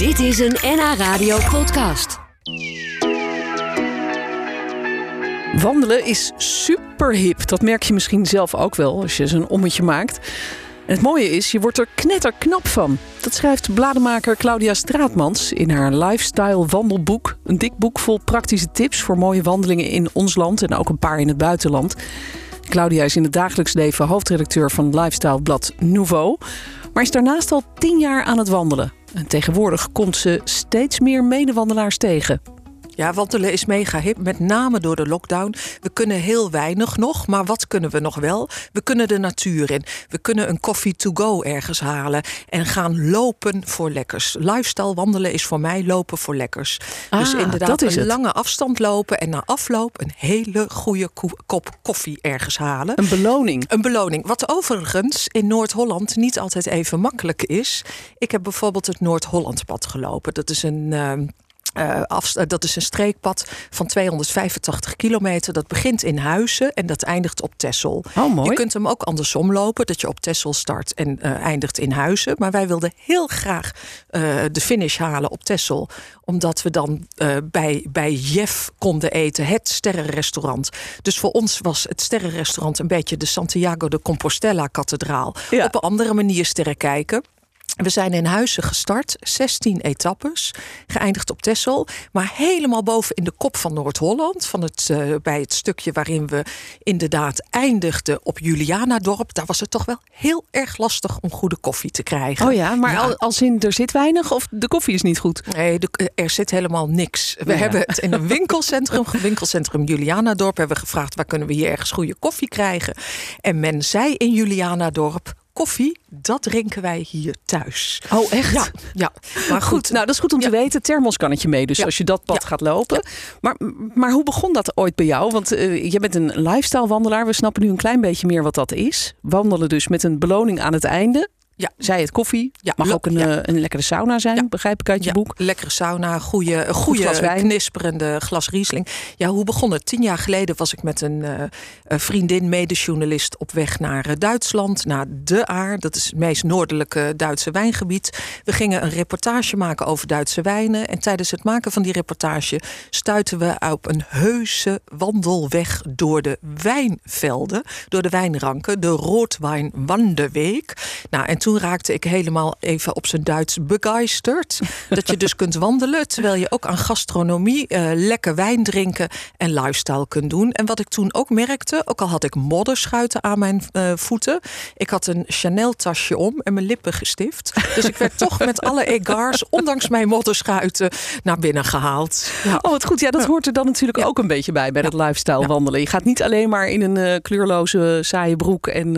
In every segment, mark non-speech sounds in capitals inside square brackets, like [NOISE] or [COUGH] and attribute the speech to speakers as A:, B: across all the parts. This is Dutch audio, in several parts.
A: Dit is een NH Radio podcast.
B: Wandelen is super hip. Dat merk je misschien zelf ook wel als je zo'n ommetje maakt. En het mooie is, je wordt er knetterknap van. Dat schrijft blademaker Claudia Straatmans in haar lifestyle wandelboek. Een dik boek vol praktische tips voor mooie wandelingen in ons land en ook een paar in het buitenland. Claudia is in het dagelijks leven hoofdredacteur van lifestyle blad Nouveau, maar is daarnaast al tien jaar aan het wandelen. En tegenwoordig komt ze steeds meer medewandelaars tegen.
C: Ja, wandelen is mega hip, met name door de lockdown. We kunnen heel weinig nog, maar wat kunnen we nog wel? We kunnen de natuur in. We kunnen een coffee to go ergens halen en gaan lopen voor lekkers. Lifestyle wandelen is voor mij lopen voor lekkers. dus
B: Ah,
C: inderdaad
B: dat is
C: een
B: het.
C: lange afstand lopen en na afloop een hele goede ko- kop koffie ergens halen.
B: Een beloning.
C: Een beloning. Wat overigens in Noord-Holland niet altijd even makkelijk is. Ik heb bijvoorbeeld het Noord-Hollandpad gelopen. Dat is een. ehm, eh, afst- eh, dat is een streekpad van 285 kilometer. Dat begint in Huizen en dat eindigt op Texel.
B: Oh, mooi.
C: Je kunt hem ook andersom lopen, dat je op Texel start en eh, eindigt in Huizen. Maar wij wilden heel graag de finish halen op Texel. Omdat we dan bij, bij Jeff konden eten, het sterrenrestaurant. Dus voor ons was het sterrenrestaurant een beetje de Santiago de Compostela-kathedraal.
B: Ja.
C: Op een andere manier sterren kijken. We zijn in Huizen gestart, 16 etappes, geëindigd op Texel. Maar helemaal boven in de kop van Noord-Holland, van het, eh, bij het stukje waarin we inderdaad eindigden op Julianadorp. Daar was het toch wel heel erg lastig om goede koffie te krijgen.
B: Oh ja, maar Al, als in er zit weinig of de koffie is niet goed?
C: Nee, de- eh, er zit helemaal niks. We
B: Ja.
C: hebben het in een [LAUGHS] winkelcentrum, winkelcentrum Julianadorp, hebben we gevraagd waar kunnen we hier ergens goede koffie krijgen. En men zei in Julianadorp, koffie, dat drinken wij hier thuis.
B: Oh, echt?
C: Ja, ja. maar
B: Goed,
C: goed.
B: nou dat is goed om te weten. Thermoskannetje mee, dus
C: Ja.
B: als je dat pad gaat lopen. Maar, maar hoe begon dat ooit bij jou? Want eh, je bent een lifestyle wandelaar. We snappen nu een klein beetje meer wat dat is. Wandelen dus met een beloning aan het einde.
C: Ja.
B: Zij het koffie.
C: Ja,
B: Mag ook een,
C: ja.
B: eh, een lekkere sauna zijn,
C: Ja.
B: begrijp ik uit je
C: Ja,
B: boek.
C: lekkere sauna, goede, een goede
B: glas wijn.
C: knisperende glas Riesling. Ja, hoe begon het? Tien jaar geleden was ik met een eh, vriendin, medejournalist, op weg naar eh, Duitsland, naar De Aar. Dat is het meest noordelijke Duitse wijngebied. We gingen een reportage maken over Duitse wijnen. En tijdens het maken van die reportage stuiten we op een heuse wandelweg door de wijnvelden, door de wijnranken, de Roodwijn Wanderweg. Nou, en toen raakte ik helemaal even op zijn Duits begeisterd. [LAUGHS] dat je dus kunt wandelen terwijl je ook aan gastronomie, eh, lekker wijn drinken en lifestyle kunt doen. En wat ik toen ook merkte, ook al had ik modderschuiten aan mijn eh, voeten, ik had een Chanel tasje om en mijn lippen gestift. Dus ik werd toch met alle egars, ondanks mijn modderschuiten, naar binnen gehaald. Ja.
B: Oh, wat goed. Ja, dat hoort er dan natuurlijk ook een beetje bij, bij dat lifestyle wandelen. Je gaat niet alleen maar in een eh, kleurloze, saaie broek en,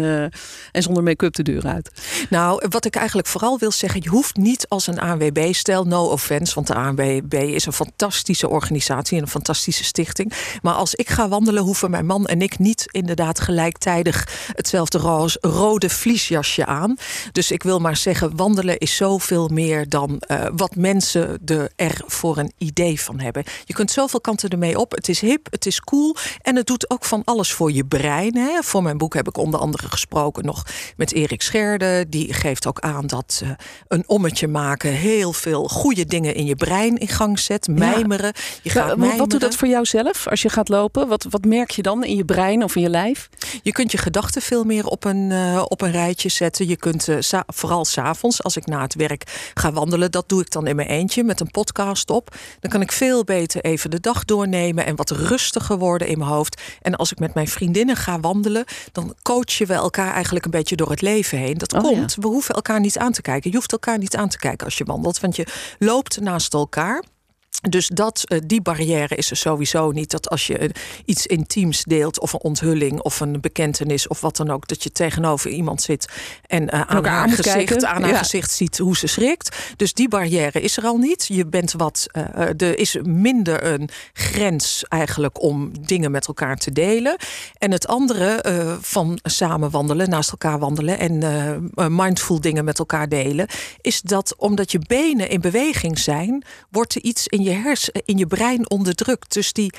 B: en zonder make-up de deur uit.
C: Nou, wat ik eigenlijk vooral wil zeggen, je hoeft niet als een ANWB, stel no offense, want de ANWB is een fantastische organisatie en een fantastische stichting. Maar als ik ga wandelen, hoeven mijn man en ik niet inderdaad gelijktijdig hetzelfde roos, rode vliesjasje aan. Dus ik wil maar zeggen, wandelen is zoveel meer dan eh, wat mensen er voor een idee van hebben. Je kunt zoveel kanten ermee op. Het is hip, het is cool en het doet ook van alles voor je brein. Hè. Voor mijn boek heb ik onder andere gesproken nog met Erik Scherde. Die geeft ook aan dat een ommetje maken heel veel goede dingen in je brein in gang zet. Mijmeren. Je gaat
B: wat-
C: mijmeren.
B: wat doet dat voor jou zelf als je gaat lopen? Wat, wat merk je dan in je brein of in je lijf?
C: Je kunt je gedachten veel meer op een, eh, op een rijtje zetten. Je kunt eh, sa- vooral s'avonds, als ik na het werk ga wandelen, dat doe ik dan in mijn eentje met een podcast op. Dan kan ik veel beter even de dag doornemen en wat rustiger worden in mijn hoofd. En als ik met mijn vriendinnen ga wandelen, dan coachen we elkaar eigenlijk een beetje door het leven heen. Dat
B: Oh,
C: komt, we hoeven elkaar niet aan te kijken. Je hoeft elkaar niet aan te kijken als je wandelt, want je loopt naast elkaar. Dus dat, eh, die barrière is er sowieso niet. Dat als je eh, iets intiems deelt, of een onthulling, of een bekentenis, of wat dan ook, dat je tegenover iemand zit en eh, aan haar gezicht,
B: kijken.
C: aan haar
B: Ja.
C: gezicht ziet hoe ze schrikt. Dus die barrière is er al niet. Je bent wat, eh, er is minder een grens eigenlijk om dingen met elkaar te delen. En het andere van samen wandelen, naast elkaar wandelen en mindful dingen met elkaar delen, is dat omdat je benen in beweging zijn, wordt er iets in je hersen, in je brein onderdrukt. Dus die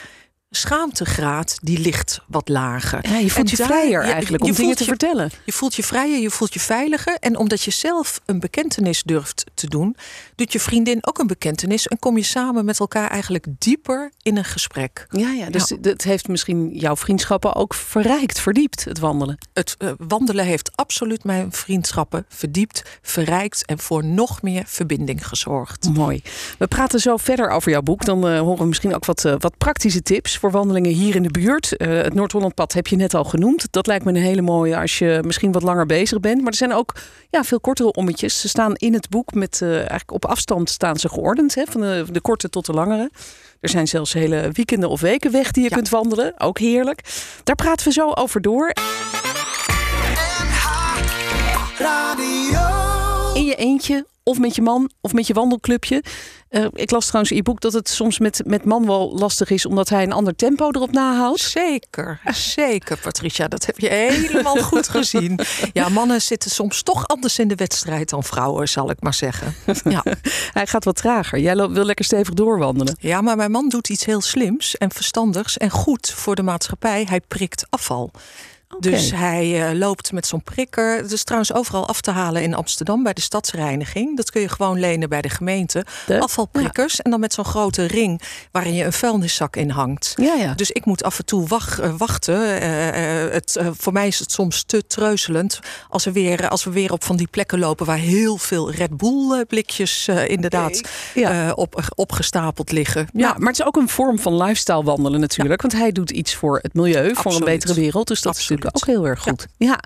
C: schaamtegraad die ligt wat lager.
B: Ja, je voelt
C: En
B: je vrijer
C: ja,
B: eigenlijk
C: je
B: om dingen te
C: je-
B: vertellen.
C: Je voelt je vrijer, je voelt je veiliger. En omdat je zelf een bekentenis durft te doen, doet je vriendin ook een bekentenis. En kom je samen met elkaar eigenlijk dieper in een gesprek.
B: Ja, ja, dus het heeft misschien jouw vriendschappen ook verrijkt, verdiept, het wandelen.
C: Het eh, wandelen heeft absoluut mijn vriendschappen verdiept, verrijkt en voor nog meer verbinding gezorgd.
B: Mooi. We praten zo verder over jouw boek. Dan eh, horen we misschien ook wat, eh, wat praktische tips voor wandelingen hier in de buurt. Eh, het Noord-Hollandpad heb je net al genoemd. Dat lijkt me een hele mooie als je misschien wat langer bezig bent. Maar er zijn ook ja, veel kortere ommetjes. Ze staan in het boek met eh, eigenlijk op afstand staan ze geordend. Hè, van de, de korte tot de langere. Er zijn zelfs hele weekenden of weken weg die je
C: Ja.
B: kunt wandelen. Ook heerlijk. Daar praten we zo over door. In je eentje of met je man of met je wandelclubje. Eh, ik las trouwens in je boek dat het soms met, met man wel lastig is... omdat hij een ander tempo erop nahoudt.
C: Zeker, zeker Patricia, dat heb je helemaal goed gezien. Ja, mannen zitten soms toch anders in de wedstrijd dan vrouwen, zal ik maar zeggen. Ja,
B: Hij gaat wat trager. Jij wil lekker stevig doorwandelen.
C: ja maar mijn man doet iets heel slims en verstandigs en goed voor de maatschappij. Hij prikt afval. Dus hij eh, loopt met zo'n prikker. Het is trouwens overal af te halen in Amsterdam bij de stadsreiniging. Dat kun je gewoon lenen bij de gemeente.
B: De-
C: Afvalprikkers. En dan met zo'n grote ring waarin je een vuilniszak in hangt.
B: Ja, ja.
C: Dus ik moet af en toe eh, wachten. Eh, het, voor mij is het soms te treuzelend als we, weer, als we weer op van die plekken lopen waar heel veel Red Bull blikjes inderdaad op, opgestapeld liggen.
B: Ja, maar het is ook een vorm van lifestyle wandelen natuurlijk. Want hij doet iets voor het milieu, voor een betere wereld. Dus dat is Ook heel erg goed. Ja.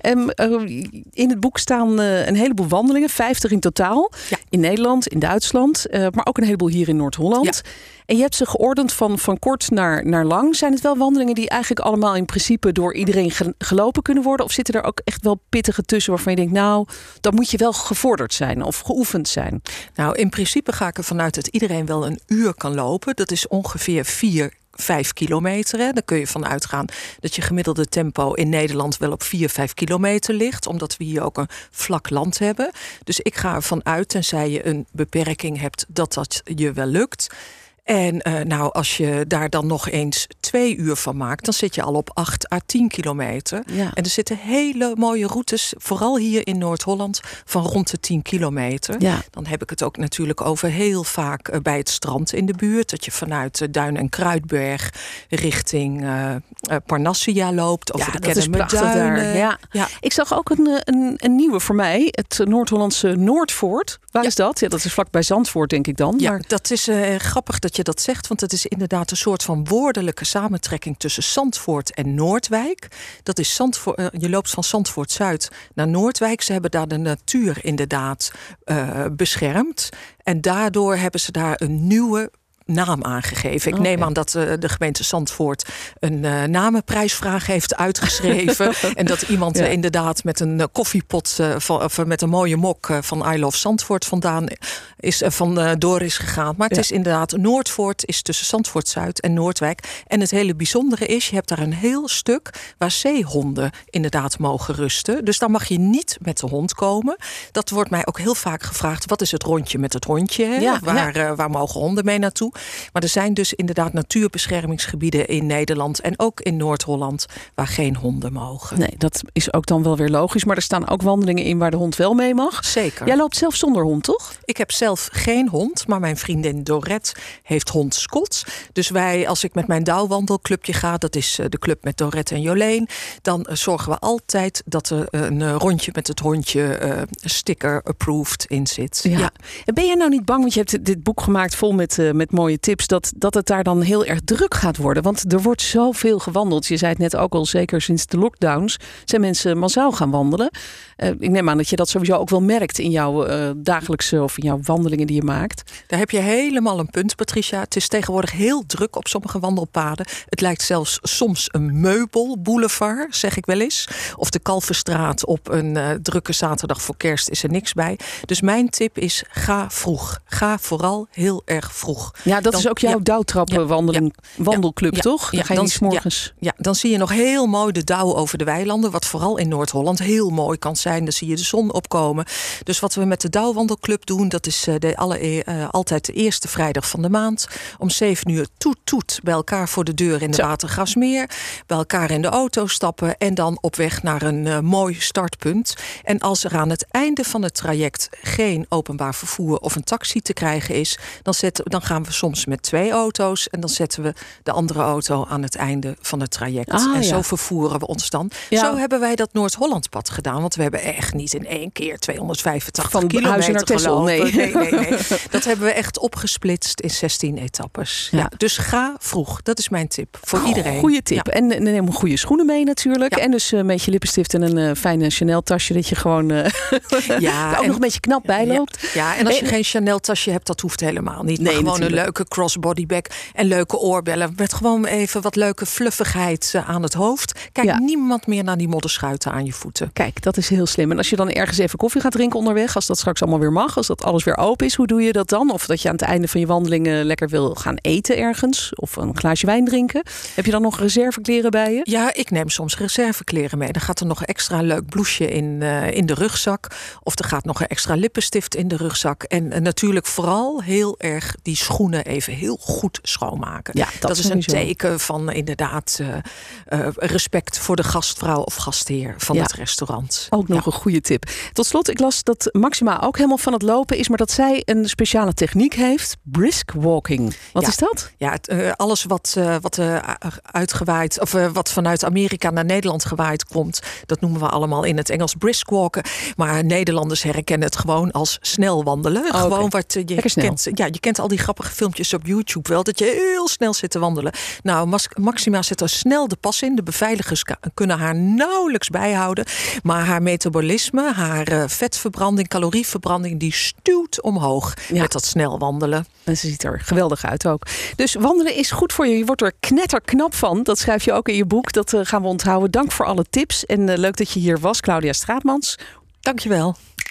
B: Ehm, eh, in het boek staan eh, een heleboel wandelingen, 50 in totaal.
C: Ja.
B: In Nederland, in Duitsland, eh, maar ook een heleboel hier in Noord-Holland. En je hebt ze geordend van, van kort naar, naar lang. Zijn het wel wandelingen die eigenlijk allemaal in principe door iedereen ge- gelopen kunnen worden? Of zitten er ook echt wel pittige tussen waarvan je denkt, nou, dan moet je wel gevorderd zijn of geoefend zijn?
C: Nou, in principe ga ik ervan uit dat iedereen wel een uur kan lopen. Dat is ongeveer vier. Vijf kilometer. Hè. Daar kun je van uitgaan dat je gemiddelde tempo in Nederland wel op 4, 5 kilometer ligt. Omdat we hier ook een vlak land hebben. Dus ik ga ervan uit, tenzij je een beperking hebt, dat dat je wel lukt. En eh, nou, als je daar dan nog eens twee uur van maakt, dan zit je al op 8 à 10 kilometer.
B: Ja.
C: En er zitten hele mooie routes, vooral hier in Noord-Holland, van rond de 10 kilometer.
B: Ja.
C: Dan heb ik het ook natuurlijk over heel vaak eh, bij het strand in de buurt. Dat je vanuit eh, Duin en Kruidberg richting Parnassia loopt. Over de
B: dat is prachtig daar. Ja.
C: Ja.
B: Ik zag ook een, een, een nieuwe voor mij. Het Noord-Hollandse Noordvoort. Waar
C: Ja.
B: is dat? Ja, dat is vlakbij Zandvoort, denk ik dan.
C: Ja,
B: Maar,
C: dat is grappig dat je dat zegt, want het is inderdaad een soort van woordelijke samentrekking tussen Zandvoort en Noordwijk. Dat is Zandvoort, eh, je loopt van Zandvoort Zuid naar Noordwijk. Ze hebben daar de natuur inderdaad eh, beschermd. En daardoor hebben ze daar een nieuwe naam aangegeven. Ik neem aan dat eh, de gemeente Zandvoort een eh, namenprijsvraag heeft uitgeschreven. [LAUGHS] en dat iemand
B: Ja.
C: eh, inderdaad met een koffiepot van, of met een mooie mok van I Love Zandvoort vandaan is, van door is gegaan. Maar het
B: Ja.
C: is inderdaad, Noordvoort is tussen Zandvoort Zuid en Noordwijk. En het hele bijzondere is, je hebt daar een heel stuk waar zeehonden inderdaad mogen rusten. Dus daar mag je niet met de hond komen. Dat wordt mij ook heel vaak gevraagd, wat is het rondje met het hondje?
B: Ja,
C: waar, waar mogen honden mee naartoe? Maar er zijn dus inderdaad natuurbeschermingsgebieden in Nederland en ook in Noord-Holland waar geen honden mogen.
B: nee, dat is ook dan wel weer logisch. Maar er staan ook wandelingen in waar de hond wel mee mag.
C: Zeker.
B: Jij loopt zelf zonder hond, toch?
C: Ik heb zelf geen hond, maar mijn vriendin Dorette heeft hond Scots. Dus wij, als ik met mijn douwwandelclubje ga, dat is eh, de club met Dorette en Joleen, dan eh, zorgen we altijd dat er een eh, rondje met het hondje sticker approved in zit.
B: Ja. En ben jij nou niet bang, want je hebt dit boek gemaakt vol met, met mooie tips, dat, dat het daar dan heel erg druk gaat worden? Want er wordt zoveel gewandeld. Je zei het net ook al, zeker sinds de lockdowns zijn mensen massaal gaan wandelen. Eh, ik neem aan dat je dat sowieso ook wel merkt in jouw eh, dagelijkse of in jouw wandelingen die je maakt.
C: Daar heb je helemaal een punt, Patricia. Het is tegenwoordig heel druk op sommige wandelpaden. Het lijkt zelfs soms een meubelboulevard, zeg ik wel eens. Of de Kalverstraat op een eh, drukke zaterdag voor kerst is er niks bij. Dus mijn tip is, ga vroeg. Ga vooral heel erg vroeg.
B: Ja, dat
C: Dan-
B: is ook jouw
C: ja.
B: douwtrappen
C: Ja.
B: wandeling, wandelclub,
C: Ja.
B: toch? Dan
C: Ja.
B: ga je
C: Dan-
B: 's morgens.
C: Ja, dan zie je nog heel mooi de dauw over de weilanden. Wat vooral in Noord-Holland heel mooi kan zijn. Dan zie je de zon opkomen. Dus wat we met de Douwwandelclub doen, dat is de alle, uh, altijd de eerste vrijdag van de maand. Om 7 uur toet toet bij elkaar voor de deur in de Watergasmeer. Bij elkaar in de auto stappen en dan op weg naar een uh, mooi startpunt. En als er aan het einde van het traject geen openbaar vervoer of een taxi te krijgen is, dan, zetten, dan gaan we soms met twee auto's en dan zetten we de andere auto aan het einde van het traject.
B: Ah,
C: en
B: ja.
C: zo vervoeren we ons dan.
B: Ja.
C: Zo hebben wij dat Noord-Hollandpad gedaan, want we hebben echt niet in één keer 285
B: Van
C: kilometer
B: naar Texel, nee.
C: nee, nee, nee. [LAUGHS] Dat hebben we echt opgesplitst in 16 etappes. Ja.
B: Ja.
C: dus ga vroeg. Dat is mijn tip voor iedereen.
B: Goeie tip. En neem goede schoenen mee natuurlijk. En dus eh, een beetje lippenstift en een eh, fijne Chanel tasje. Dat je gewoon eh,
C: Ja, [LAUGHS]
B: ook
C: en-
B: nog een beetje knap bij loopt.
C: Ja, en als je
B: En-
C: geen Chanel tasje hebt, dat hoeft helemaal niet. Maar
B: Nee,
C: gewoon
B: natuurlijk.
C: een leuke crossbody bag en leuke oorbellen. Met gewoon even wat leuke fluffigheid eh, aan het hoofd. Kijk
B: Ja.
C: niemand meer naar die modderschuiten aan je voeten.
B: Kijk, dat is heel slim. En als je dan ergens even koffie gaat drinken onderweg, als dat straks allemaal weer mag, als dat alles weer open is, hoe doe je dat dan? Of dat je aan het einde van je wandelingen lekker wil gaan eten ergens, of een glaasje wijn drinken. Heb je dan nog reservekleren bij je?
C: Ja, ik neem soms reservekleren mee. Dan gaat er nog een extra leuk blouseje in, eh, in de rugzak. Of er gaat nog een extra lippenstift in de rugzak. En eh, natuurlijk vooral heel erg die schoenen even heel goed schoonmaken.
B: Ja, dat
C: is een teken van inderdaad eh, eh, respect voor de gastvrouw of gastheer van
B: Ja.
C: het restaurant.
B: Ook nog een goede tip. Tot slot, ik las dat Maxima ook helemaal van het lopen is, maar dat zij een speciale techniek heeft: brisk walking. Wat
C: Ja.
B: is dat?
C: Ja, eh, alles wat, wat uitgewaaid, of wat vanuit Amerika naar Nederland gewaaid komt, dat noemen we allemaal in het Engels brisk walken. Maar Nederlanders herkennen het gewoon als snel wandelen.
B: Oh.
C: Gewoon wat je
B: Lekker snel.
C: kent. Ja, je kent al die grappige filmpjes op YouTube wel, dat je heel snel zit te wandelen. Nou, Mas- Maxima zet er snel de pas in. De beveiligers kunnen haar nauwelijks bijhouden. Maar haar metabolisme, haar eh, vetverbranding, calorieverbranding, die stuwt omhoog
B: Ja.
C: met dat snel wandelen.
B: En ze ziet er geweldig uit ook. Dus wandelen is goed voor je. Je wordt er knetterknap van. Dat schrijf je ook in je boek. Dat eh, gaan we onthouden. Dank voor alle tips. En eh, leuk dat je hier was, Claudia Straatmans.
C: Dankjewel.